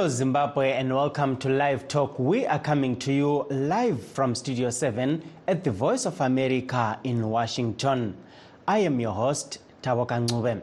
Hello, Zimbabwe, and welcome to Live Talk. We are coming to you live from Studio 7 at the Voice of America in Washington. I am your host, Ncube.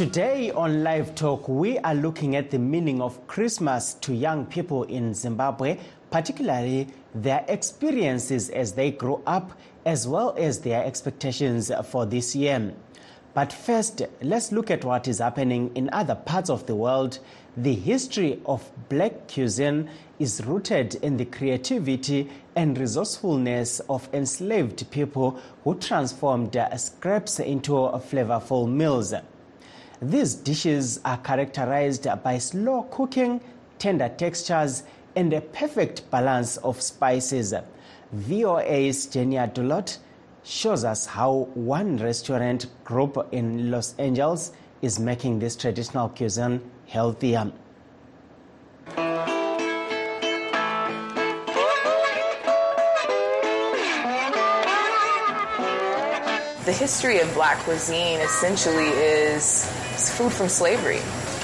Today on Live Talk, we are looking at the meaning of Christmas to young people in Zimbabwe, particularly their experiences as they grow up, as well as their expectations for this year. But first, let's look at what is happening in other parts of the world. The history of black cuisine is rooted in the creativity and resourcefulness of enslaved people who transformed scraps into flavorful meals. These dishes are characterized by slow cooking, tender textures, and a perfect balance of spices. VOA's Jenny Dulot shows us how one restaurant group in Los Angeles is making this traditional cuisine healthier. The history of black cuisine essentially is food from slavery.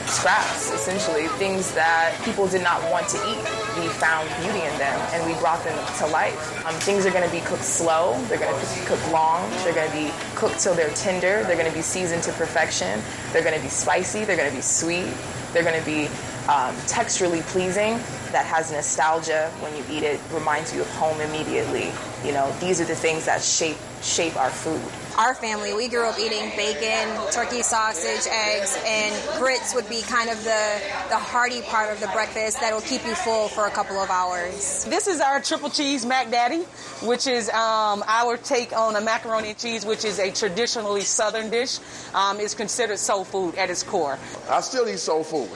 Scraps, essentially, things that people did not want to eat. We found beauty in them and we brought them to life. Um, things are going to be cooked slow, they're going to be cooked long, they're going to be cooked till they're tender, they're going to be seasoned to perfection, they're going to be spicy, they're going to be sweet, they're going to be um, texturally pleasing that has nostalgia when you eat it reminds you of home immediately you know these are the things that shape shape our food our family, we grew up eating bacon, turkey sausage, eggs, and grits would be kind of the, the hearty part of the breakfast that will keep you full for a couple of hours. This is our triple cheese mac daddy, which is um, our take on a macaroni and cheese, which is a traditionally southern dish. Um, it's considered soul food at its core. I still eat soul food.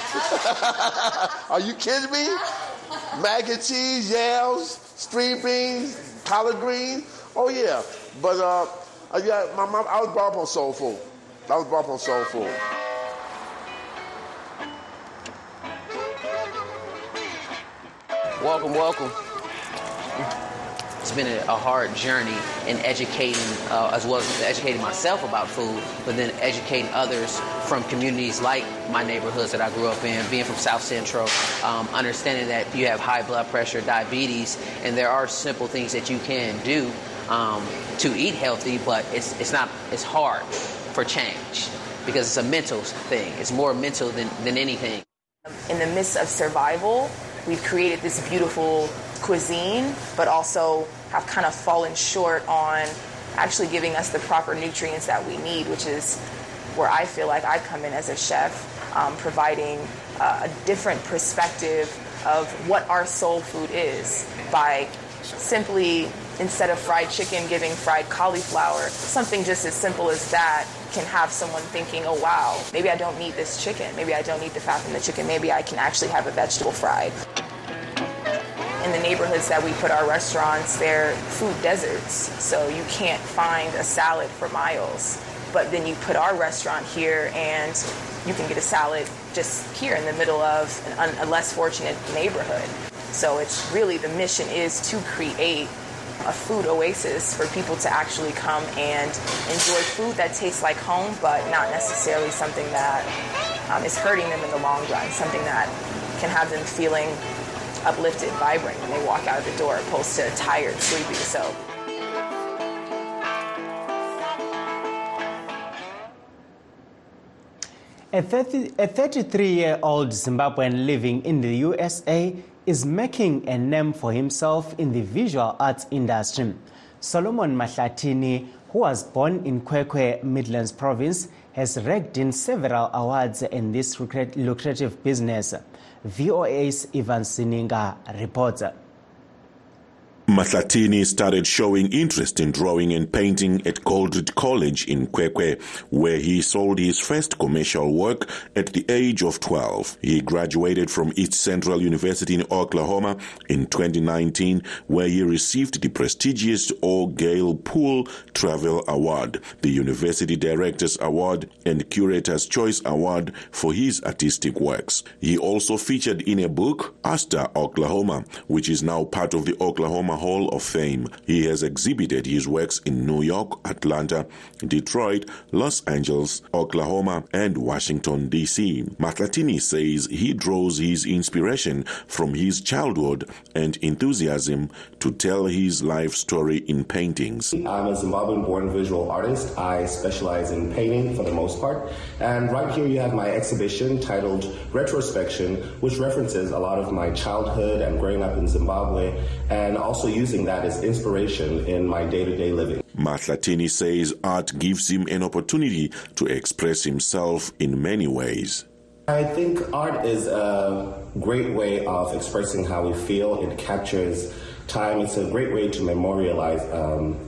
Are you kidding me? Mac and cheese, yams, string beans, collard greens. Oh yeah, but uh, uh, yeah, my mom. I was brought up on soul food. I was brought up on soul food. Welcome, welcome. It's been a, a hard journey in educating, uh, as well as educating myself about food, but then educating others from communities like my neighborhoods that I grew up in, being from South Central, um, understanding that you have high blood pressure, diabetes, and there are simple things that you can do um, to eat healthy, but it's, it's not, it's hard for change because it's a mental thing. It's more mental than, than anything. In the midst of survival, we've created this beautiful cuisine, but also have kind of fallen short on actually giving us the proper nutrients that we need, which is where I feel like I come in as a chef, um, providing uh, a different perspective of what our soul food is by simply instead of fried chicken giving fried cauliflower. Something just as simple as that can have someone thinking oh wow maybe i don't need this chicken. Maybe i don't need the fat from the chicken. Maybe i can actually have a vegetable fried. In the neighborhoods that we put our restaurants they're food deserts so you can't find a salad for miles. But then you put our restaurant here and you can get a salad just here in the middle of an, a less fortunate neighborhood. So it's really the mission is to create a food oasis for people to actually come and enjoy food that tastes like home, but not necessarily something that um, is hurting them in the long run, something that can have them feeling uplifted, vibrant when they walk out of the door, opposed to tired, sleepy. So. A 33 year old Zimbabwean living in the USA is making a name for himself in the visual arts industry. Solomon Mahlatini, who was born in Kwekwe, Midlands Province, has racked in several awards in this lucrative business. VOA's Ivan Sininga reports. Mahlatini started showing interest in drawing and painting at Goldridge College in Kwekwe, where he sold his first commercial work at the age of 12. He graduated from East Central University in Oklahoma in 2019, where he received the prestigious O. Gail Poole Travel Award, the University Directors Award, and Curator's Choice Award for his artistic works. He also featured in a book, Astor, Oklahoma, which is now part of the Oklahoma Hall of Fame. He has exhibited his works in New York, Atlanta, Detroit, Los Angeles, Oklahoma, and Washington, D.C. Mahlatini says he draws his inspiration from his childhood and enthusiasm to tell his life story in paintings. I'm a Zimbabwean born visual artist. I specialize in painting for the most part. And right here you have my exhibition titled Retrospection, which references a lot of my childhood and growing up in Zimbabwe and also using that as inspiration in my day to day living. Mahlatini says art gives him an opportunity to express himself in many ways. I think art is a great way of expressing how we feel. It captures time. It's a great way to memorialize um,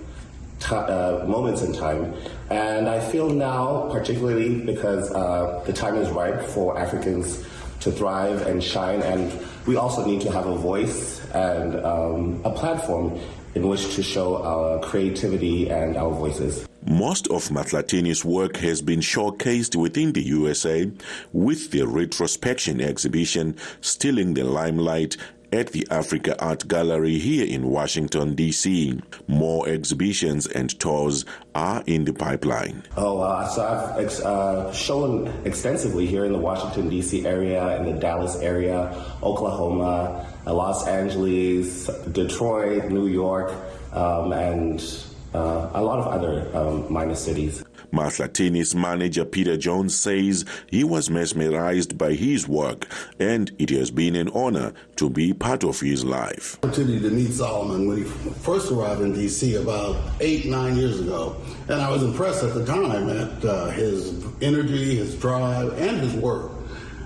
t- uh, moments in time. And I feel now, particularly because uh, the time is ripe for Africans to thrive and shine, and we also need to have a voice and um, a platform in which to show our creativity and our voices. Most of Mahlatini's work has been showcased within the USA, with the retrospection exhibition stealing the limelight at the Africa Art Gallery here in Washington, D.C. More exhibitions and tours are in the pipeline. Oh, uh, so I've ex- uh, shown extensively here in the Washington, D.C. area, in the Dallas area, Oklahoma, Los Angeles, Detroit, New York, um, and uh, a lot of other um, minor cities. Mahlatini's manager Peter Jones says he was mesmerized by his work and it has been an honor to be part of his life. Opportunity to meet Solomon when he first arrived in D.C. about eight, nine years ago. And I was impressed at the time at uh, his energy, his drive, and his work.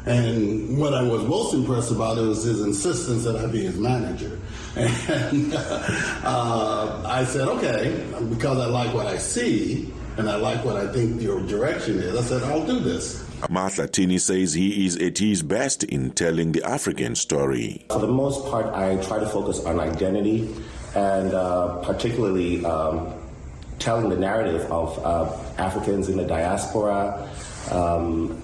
And what I was most impressed about was his insistence that I be his manager. And uh, I said, okay, because I like what I see and I like what I think your direction is, I said, I'll do this. Mahlatini says he is at his best in telling the African story. For the most part, I try to focus on identity and uh, particularly um, telling the narrative of uh, Africans in the diaspora um,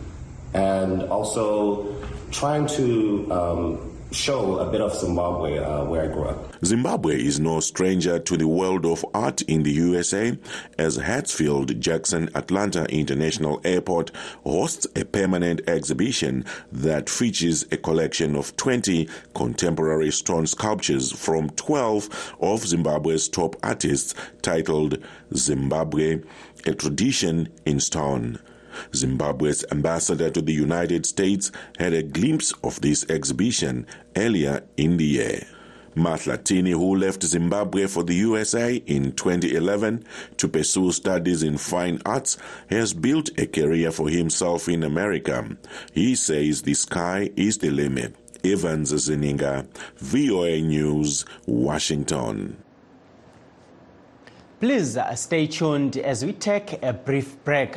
and also trying to um, show a bit of Zimbabwe uh, where I grew up. Zimbabwe is no stranger to the world of art in the USA as Hartsfield Jackson Atlanta International Airport hosts a permanent exhibition that features a collection of 20 contemporary stone sculptures from 12 of Zimbabwe's top artists titled Zimbabwe, a tradition in stone. Zimbabwe's ambassador to the United States had a glimpse of this exhibition earlier in the year. Mahlatini, who left Zimbabwe for the USA in 2011 to pursue studies in fine arts, has built a career for himself in America. He says the sky is the limit. Evans Zininga, VOA News, Washington. Please uh, stay tuned as we take a brief break.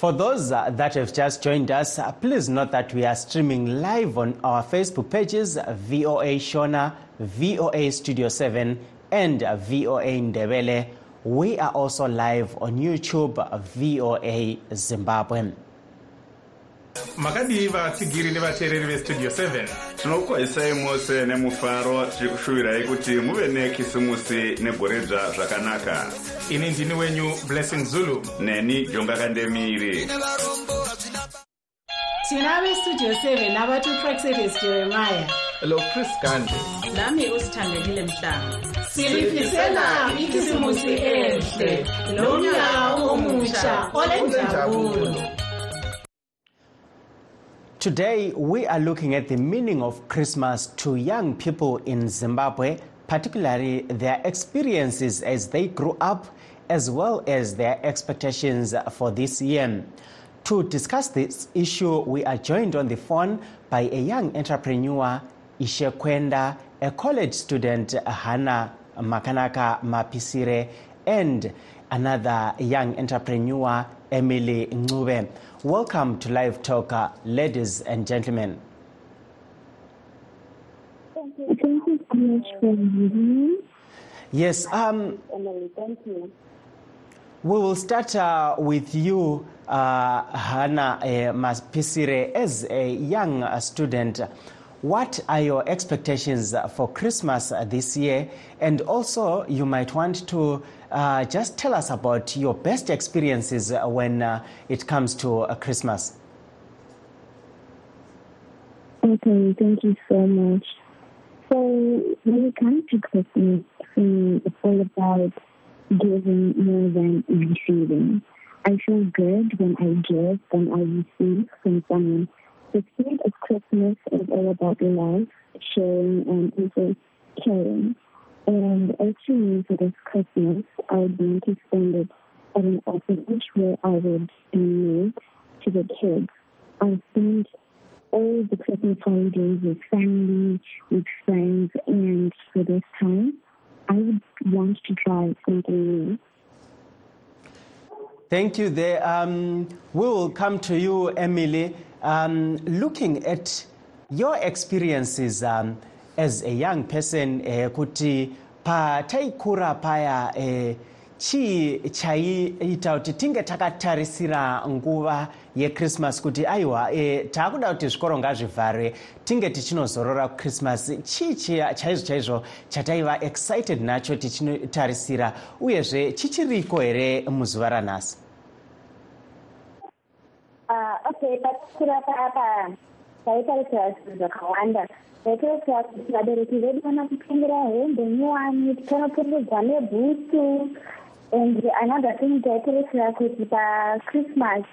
For those uh, that have just joined us, uh, please note that we are streaming live on our Facebook pages VOA Shona, VOA Studio 7, and VOA Ndebele. We are also live on YouTube, VOA Zimbabwe. Makadii vatsigiri nevateereri vestudio 7 tinokukwazisai mose nemufaro tiri kushuvirai kuti muve nekisimusi negoredzva zvakanaka. Ini ndini wenyu blessing zulu. Neni jonga kandemiri. Tina vestudio 7 navatupraxedes jeremiah. Lo chris gande nami usithandekile mhlanga silifisela ikisimusi enhle. Nomnyaka omusha olenjabulo Today, we are looking at the meaning of Christmas to young people in Zimbabwe, particularly their experiences as they grew up, as well as their expectations for this year. To discuss this issue, we are joined on the phone by a young entrepreneur, Ishe Kwenda, a college student, Hannah Makanaka Mapisire, and another young entrepreneur, Emily Ngube. Welcome to Live Talk, uh, ladies and gentlemen. Thank you. Thank you so much for having me. Yes, um, Emily, thank you. we will start uh, with you, uh, Hannah uh, Mapisire. As a young uh, student, what are your expectations for Christmas this year? And also, you might want to uh, just tell us about your best experiences when uh, it comes to uh, Christmas. Okay, thank you so much. So when it comes to Christmas, it's all about giving more than receiving. I feel good when I give than I receive from someone. The spirit of Christmas is all about love, sharing, and also caring. And actually, for this Christmas, I would want to spend it at an orphanage where I would donate to the kids. I spend all the Christmas holidays with family, with friends, and for this time, I would want to try something new. Thank you. There, um, we will come to you, Emily. Um, looking at your experiences um, as a young person, eh, kuti pataikura paya eh, chii chaiita kuti tinge takatarisira nguva yechristmas kuti aiwa e, taakuda kuti zvikoro ngazvivharwe tinge tichinozorora kuchristmas chii chi- chaizvo chaizvo chataiva excited nacho tichinotarisira uyezve chichiriko here muzuva ranhasi okay, patikura papa taitarisira zvinhu zvakawanda taitarisira kuti vabereki vedu vana kutengera hembe nyowani tikanopfuriridzwa nebhutsu and another thing taitarisira kuti pachristmas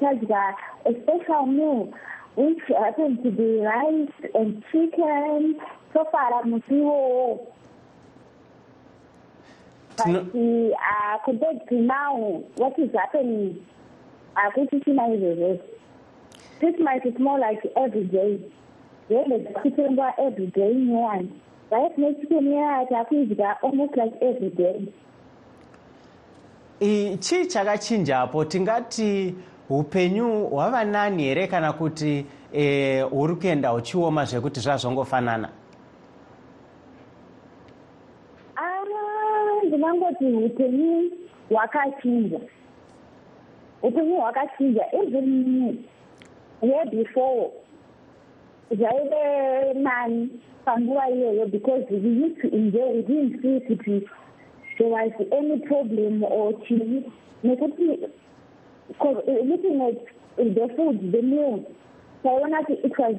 tadya a special meal which happens to be rice and chicken. So far musi iwowo Tino- but uh, compared to now what is happening hakusisina izvozvo christmas is more like every day. Hembe dzakutengwa every day nyowani right nechicken yaya takuidya almost like every day. Chii chakachinjapo tingati upenyu hwava nani here kana kuti eh, huri kuenda huchioma zvekuti zvazvongofanana ndinangoti upenyu hwakachinja upenyu hwakachinja even year before zvaive nani panguva iyoyo because we used to enjoy we didn't see kuti there was any problem or chii nekuti looking at the food the meal taiona kuti it was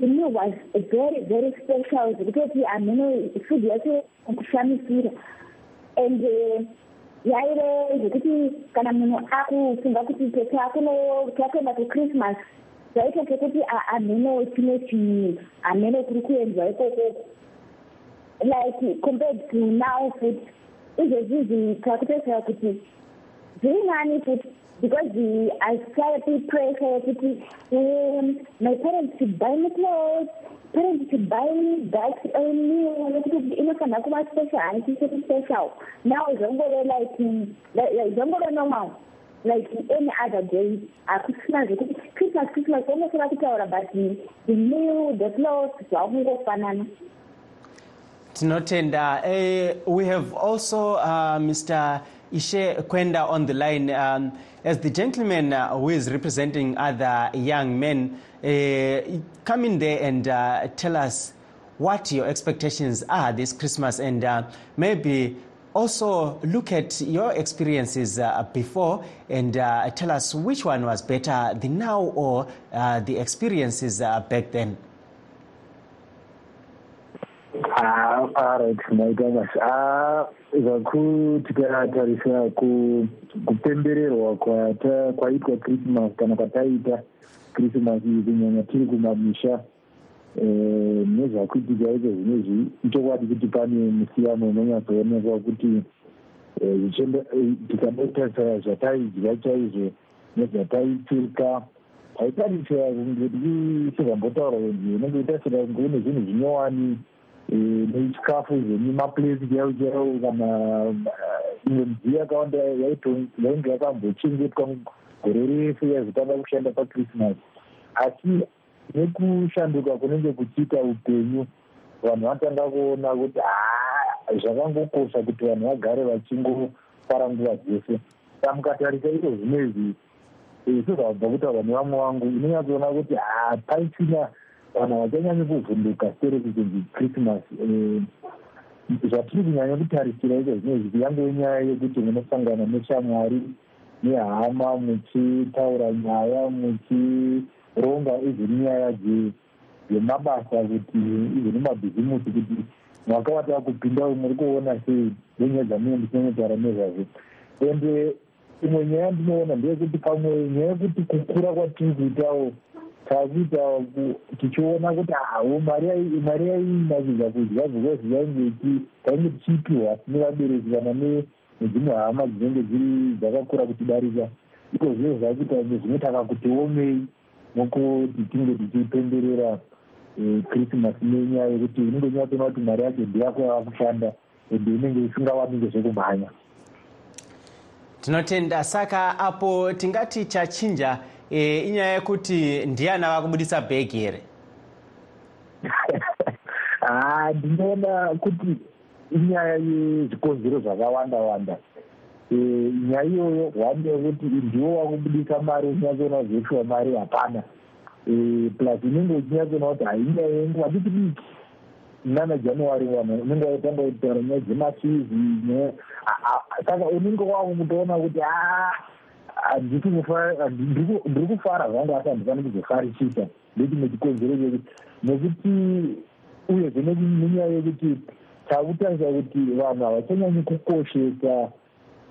the meal was very very special zvekutoti hamene food yacho kushamisira and uh, yaive zvekuti kana munhu akufunga kuti takuno- takuenda kuchristmas zvaita sekuti hamene chimwe chinhu hamene kuri kuendwa ikokoko like compared to now futi izvezvizvi takutoziva kuti zviri nani futi because anxiety pressure yekuti um, my parents should buy me clothes parents should buy me that meal nekuti inofanira kuva special. Haisisiri special. Now zvongove like like- like normal like any other day hakusina zvekuti christmas christmas vanofana kutaura but the meal the clothes zvakungofanana tinotenda uh, we have also uh, mr ishe kwenda on the line um, as the gentleman uh, who is representing other young men uh, come in there and uh, tell us what your expectations are this christmas and uh, maybe also look at your experiences uh, before and uh, tell us which one was better the now or the experiences back then Ah, alright maita basa zvaku tikatarisa kupembererwa kwaitwa christmas kana kwataita christmas iyi kunyanya tiri kumamisha nezvakuitika icho zvinezvi ichokwadi kuti pane musiyano unonyatsoonekwa kuti tikanotarisa zvataidya chaizvo nezvataipfeka taitarisira kunge tichizombotauра kunge unenge utarisira kunge une zvinhu zvinyowani nechikafu zvemimapulesi chaivo chaivo kana imwe midziyo yakawanda yainge yakambochengetwa gore rese yaizotanga kushanda pachristmas asi nekushanduka kunenge kuchiita upenyu vanhu vatanga kuona kuti haa zvakangokosha kuti vanhu vagare vachingofara nguva dzese. Sa mukatarisa ito zvinezvi sezvabva kutaura nevamwe vangu inonyatsoona kuti haa paisina vanhu havachanyanyi kuvhunduka sere kuchinzi christmas zvatiri kunyanya kutarisira icho zvinezvi kuyange nyaya yekuti munosangana neshamwari nehama muchitaura nyaya muchironga izvini nyaya dzemabasa kuti izvini mabhizimusi kuti mwaka watava kupinda uyu muri kuona sei nenyaya dzamune ndichinonyotaura nezvazvo. Ende imwe nyaya ndinoona ndeyekuti pamwe nyaya yekuti kukura kwatiri kuitawo takuita tichiona kuti hawo mari yainakidza kudya because yainge tainge tichipiwa nevabereki kana nedzimwe hama dzinenge dziri dzakakura kutidarika. Iko zviro zvakuita zvinotaka kuti omei nokuti tinge tichipemberera christmas nenyaya yekuti unenge unyatsoona kuti mari yacho ndiyako yava kushanda ende inenge isingawanike zvekumhanya tinotenda saka apo tingati chachinja e, inyaya yekuti ndiana vakubudisa bhegi here? Ha ndinoona kuti inyaya yezvikonzero zvakawanda wanda. Nyaya iyoyo hwani yekuti ndiwo wakubudisa mari uchinyatsoona zveshuwa mari hapana. Plus unenge uchinyatsoona kuti hainyaya yenguva diki diki? Nana january vanhu unenge waitanga kutaura nyaya dzemafizi saka unenge wakutoona kuti a ndiri kufara zvangu asi handifani kuzofarisisa ndechimwe chikonzero chekuti nekuti uyezve nenyaya yekuti takutarisa kuti vanhu havachanyanyi kukoshesa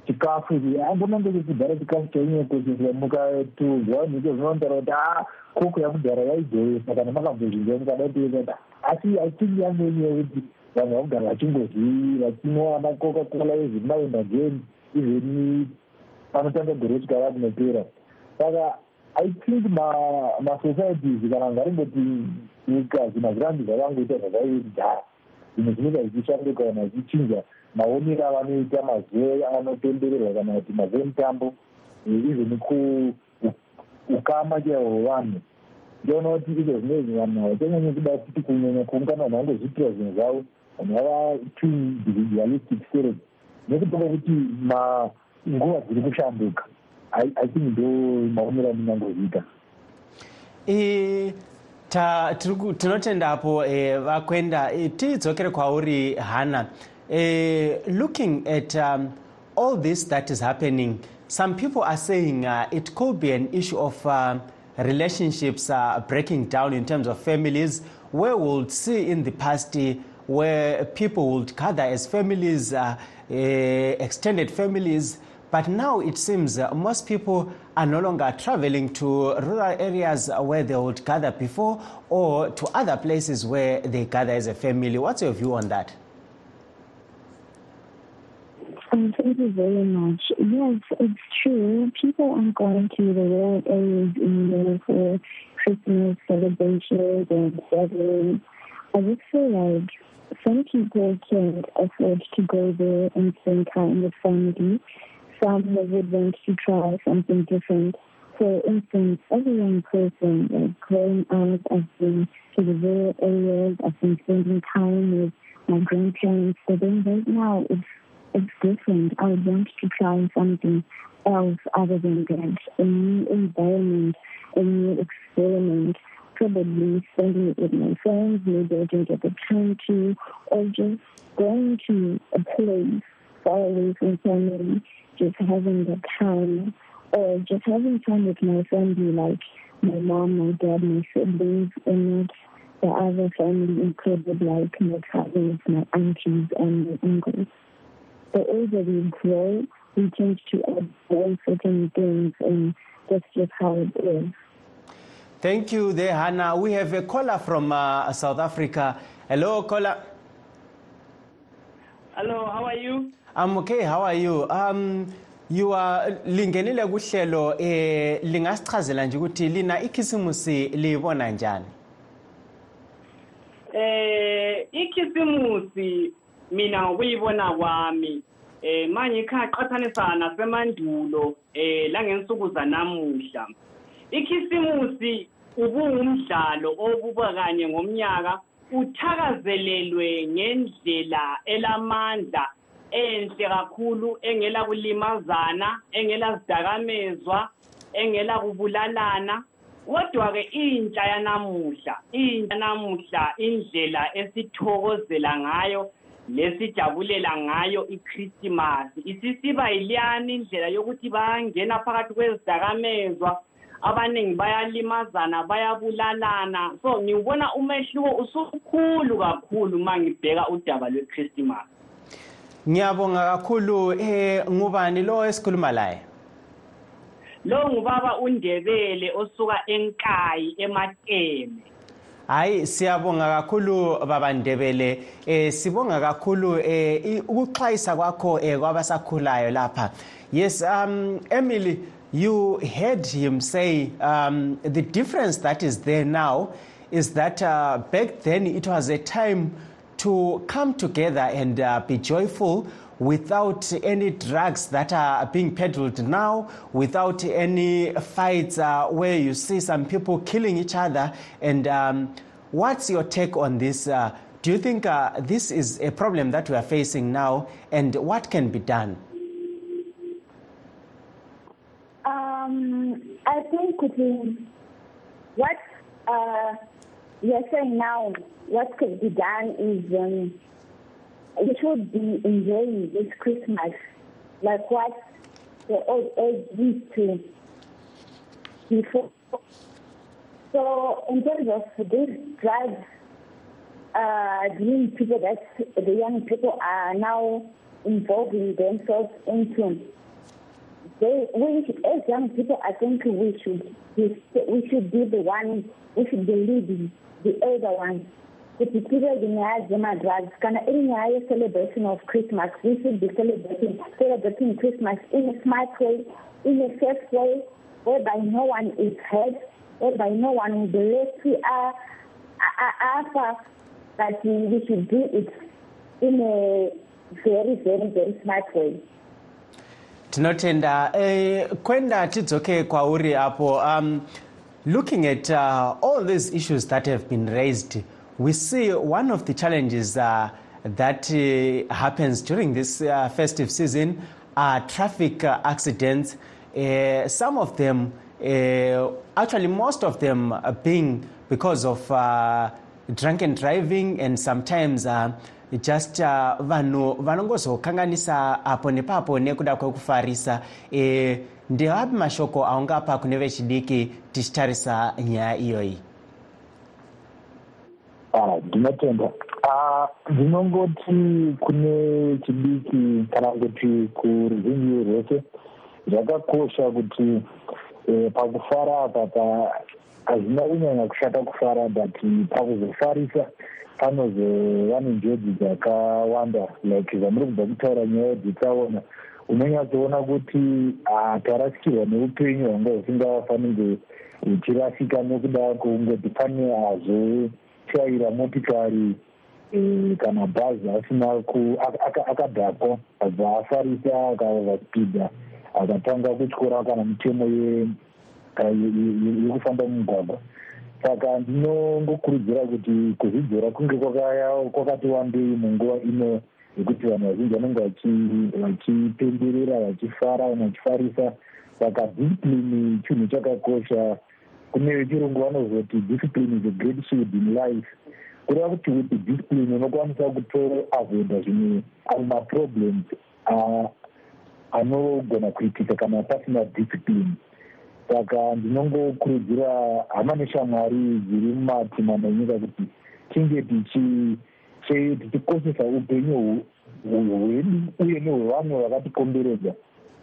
chikafu ambonange chekudhara chikafu chainyanya mukatuzwa nhiko zvinotaura kuti a koko yakudhara yaidzoresa kana makambozvinzwa mukadaitoekata asi achingi yange inyaya yekuti vanhu vakugara vachingozvii vachinwa macoca cola ezvini maenda jeni izveni panotanga gore kusvika va kunopera saka i think masocieties kana ngaringoti nyika zvinhu hazvirambi zvakangoita zvakaiekudhara zvinhu zvinenge zvichishanduka kana zvichinja maonero avanoita mazuva anopembererwa kana kuti mazuva emutambo even ukama chaivo hwevanhu ndiona kuti izvo zvinezvi vanhu havachanyanyi kuda kuti kunyanya kuungana vanhu vangozviitira zvinhu zvavo vanhu vava too individualistic spirit. Nekutoka kuti nguva dziri kushanduka i think ndo maonero andingangozviita tinotendapo vakwenda tidzokere kwauri hana. Looking at um, all this that is happening some people are saying uh, it could be an issue of uh, relationships uh, breaking down in terms of families. Where we'll see in the past uh, where people would gather as families uh, uh, extended families but now it seems uh, most people are no longer traveling to rural areas where they would gather before or to other places where they gather as a family what's your view on that Um, thank you very much. Yes, it's true. People aren't going to the rural areas anymore for Christmas celebrations and gatherings. I just feel like some people can't afford to go there and spend time with family. Some would want to try something different. For instance, a young person, like growing up, I've to the rural areas, I've been spending time with my grandparents, but then right now it's, it's different. I would want to try something else other than that, a new environment, a new experiment, probably spending it with my friends, maybe I can get the time to, or just going to a place far away from family, just having the time, or just having time with my family, like my mom, my dad, my siblings, and the other family included, like my cousins, my aunties, and my uncles. The older we grow, we tend to avoid certain things, and that's just how it is. Thank you there, Hannah. We have a caller from uh, South Africa. Hello, caller. Hello, how are you? I'm okay. How are you? Um, you are lingenile kuhlelo eh lingasichazela nje ukuthi lina ikhisimusi libona njani? Eh ikhisimusi mina ngokuyibona kwami eh manje ikhaqathanisa nasemandulo eh la ngensuku zanamuhla ikhisimusi ubungumdlalo obuba kanye ngomnyaka uthakazelelwe ngendlela elamandla enhle kakhulu engela kulimazana engela zidakamezwa engela kubulalana kodwa-ke intsha yanamuhla intsha yanamuhla indlela esithokozela ngayo lesijabulela ngayo ikhristimasi isisiba yiliyani indlela yokuthi bayangena phakathi kwezidakamezwa abaningi bayalimazana bayabulalana. So ngiwubona umehluko usukhulu kakhulu uma ngibheka udaba lwekhristimasi Ngiyabonga kakhulu. Eh ngubani lo esikhuluma laye? lo ngubaba undebele osuka enkayi emateme. Hayi siyabonga kakhulu baba Ndebele. Eh sibonga kakhulu eh ukuxhayisa kwakho eh kwabasakhulayo lapha. Yes um Emily you heard him say um the difference that is there now is that uh, back then it was a time to come together and uh, be joyful without any drugs that are being peddled now, without any fights uh, where you see some people killing each other. And um, what's your take on this? Uh, do you think uh, this is a problem that we are facing now, and what can be done? Um, I think what uh, you're saying now, what could be done is um, we should be enjoying this Christmas like what the old age used to before. So in terms of this drugs, uh, the people that the young people are now involving themselves into, they, we, as young people, I think we should be, we should be the one, we should be leading the elder ones. Particularly the drugs, kana any celebration of Christmas, we should be celebrating celebrating Christmas in a smart way, in a safe way, whereby no one is hurt, whereby no one will be left to uh, after that we, we should do it in a very, very, very smart way. Tinotenda. Eh, kwenda tidzoke kwauri apo um, looking at uh, all these issues that have been raised we see one of the challenges uh, that uh, happens during this uh, festive season are traffic uh, accidents. Uh, some of them uh, actually most of them being because of uh, drunken driving and sometimes uh, just uh, vanhu vanongozokanganisa apo nepapo nekuda kwekufarisa. E, ndeapi mashoko aungapa kune vechidiki tichitarisa nyaya iyoyi? Ndinotenda. Ndinongoti kune chidiki kana kuti kuruzhinji rwese zvakakosha kuti pakufara apa hazvina kunyanya kushata kufara but pakuzofarisa panozova nenjodzi dzakawanda like zvamuri kubva kutaura nyaya dzitaona unonyatsoona kuti tarasikirwa neupenyu hwanga husingafanirwe huchirasika nekuda kungoti pane azotyaira motikari kana bhazi asina akadhakwa. Abva afarisa akava spida akatanga kutyora kana mitemo yekufamba mumugwagwa saka ndinongokurudzira kuti kuzvidzora kunge kwakati wandei munguva ino yekuti vanhu vazhinji vanenge vachi- vachipemberera vachifara vanhu vachifarisa. Saka discipline chinhu chakakosha. Kune vechirungu vanozoti discipline is a great shield in life. Kureva kuti with discipline unokwanisa kutoavhoida zvimwe amwe maproblems anogona kuitika kana pasina discipline saka ndinongokurudzira hama neshamwari dziri mumatimana enyika kuti tinge tichi- tichikoshesa upenyu hwe- hwe- hwedu uye nehwevamwe vakatikomberedza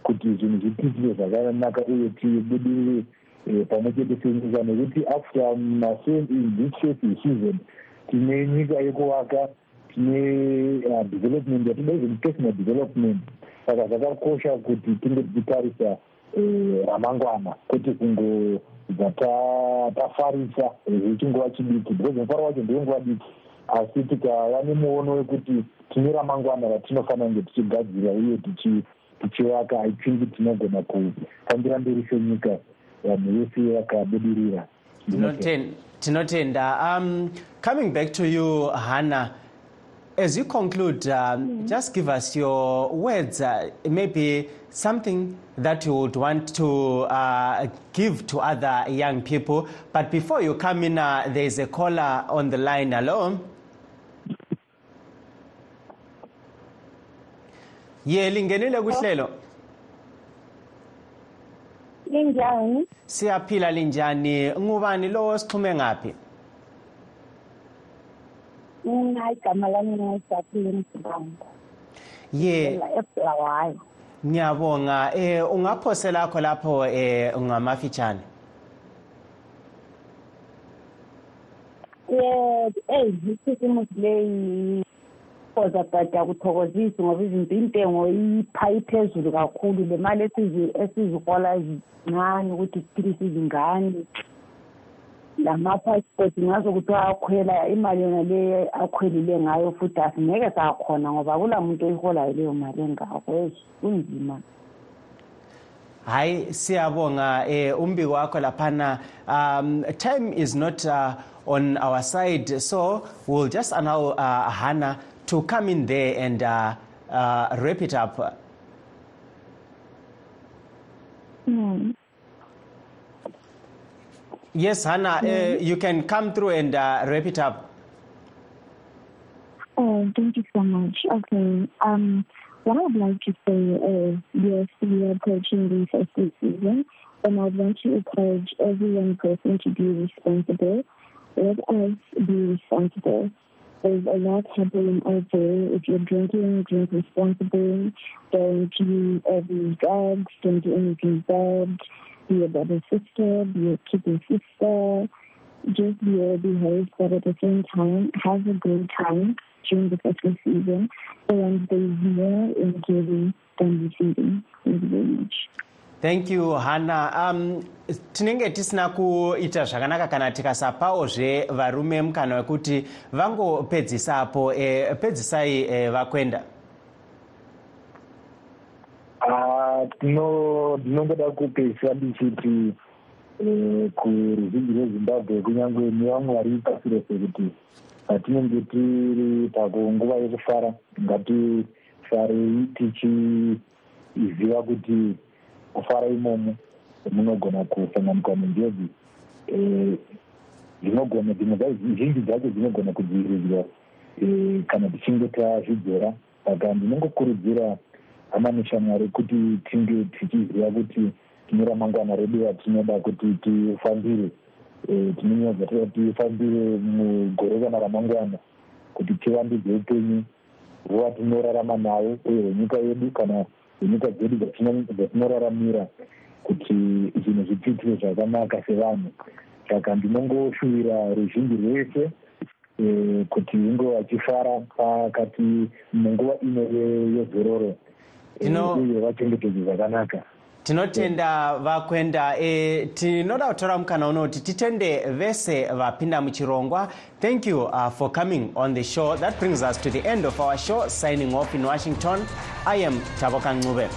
kuti zvinhu zviitike zvakanaka uye tibudirire eh, pamwe chete senyika nekuti after mase- this first season tine nyika yekuvaka tine uh, development even personal development. Saka zvakakosha kuti tinge tichitarisa ramangwana kwete kungobva ta- tafarisa eh, zvechinguva chidiki. Because mufaro wacho ndewenguva diki. Asi tikava nemuono wekuti tine ramangwana ratinofanira kunge tichigadzira uye tichi- tichivaka. I think tinogona kufambira mberi senyika vanhu vese vakabudirira. Tinoten- tinotenda. Um, coming back to you hannah as you conclude um, just give us your words uh, maybe something that you would want to uh, give to other young people. But before you come in uh, there is a caller on the line. Hello? Ye lingenile kuhlelo. Linjani? Siyaphila linjani? Ngubani lo sixhume ngaphi mina igama lami ngisaphile msibanda ye. Ebulawayo ngiyabonga. Eh ungaphosela lakho lapho eh ngamafitshane ye eyi ikhisimusi leyi koza but akuthokozisi ngoba izinto intengo ipha iphezulu kakhulu. Le mali esizi- esizihola zincane ukuthi siphilise izingane lama-passport ngazo kuthiwa akhwela imali yona le akhwelile ngayo futhi asingeke sakhona ngoba oyiholayo leyo mali engako. Kunzima. Hayi siyabonga eh umbiko wakho laphana. Um time is not uh, on our side so we'll just allow uh, hannah to come in there and uh, uh, wrap it up. Mm. Yes hannah uh, you can come through and uh, wrap it up Oh, thank you so much. Okay. Um, what I would like to say is, yes, we are approaching the festive season, and I would want to encourage every young person to be responsible. Let us be responsible. There's a lot happening out there. If you're drinking, drink responsibly. Don't use any drugs. Don't do anything bad. Be a better sister. Be a keeping sister just be well behaved, but at the same time, have a good time during the festive season. And there's more in giving than receiving. Thank you very much. thank you hannah um, tinenge tisina kuita zvakanaka kana tikasapawozve varume mukana wekuti vangopedzisapo eh, pedzisai eh, vakwenda Tino- ndinongoda kupedzisa ndichiti eh, kuruzhinji rwezimbabwe kunyange nevamwe vari pasi rese kuti patinenge tiri pakunguva yekufara ngatifarei tichiziva kuti kufara imomo munogona kusanganikwa nenjodzi Eh, dzinogona dzimwe zhinji dzacho dzinogona kudzivirirwa eh, kana tichinge tazvidzora. Saka ndinongokurudzira hama neshamwari kuti tinge tichiziva kuti tine ramangwana redu ratinoda kuti tifambire. Eh, tinonyaza toda tifambire mugore kana ramangwana kuti tivandudze upenyu hwatinorarama nawo uye hwenyika yedu kana hwenyika dzedu dzatino- dzatinoraramira kuti zvinhu zvipiitire zvakanaka sevanhu. Saka ndinongoshuvira ruzhinji rwese eh, kuti inge vachifara pakati munguva ino ye- yezororo Vachengetedze zvakanaka. Tinotenda vakwenda e, tinoda kutora mukana uno kuti titende vese vapinda muchirongwa. Thank you uh, for coming on the show. That brings us to the end of our show signing off in washington. I am tavoka ncube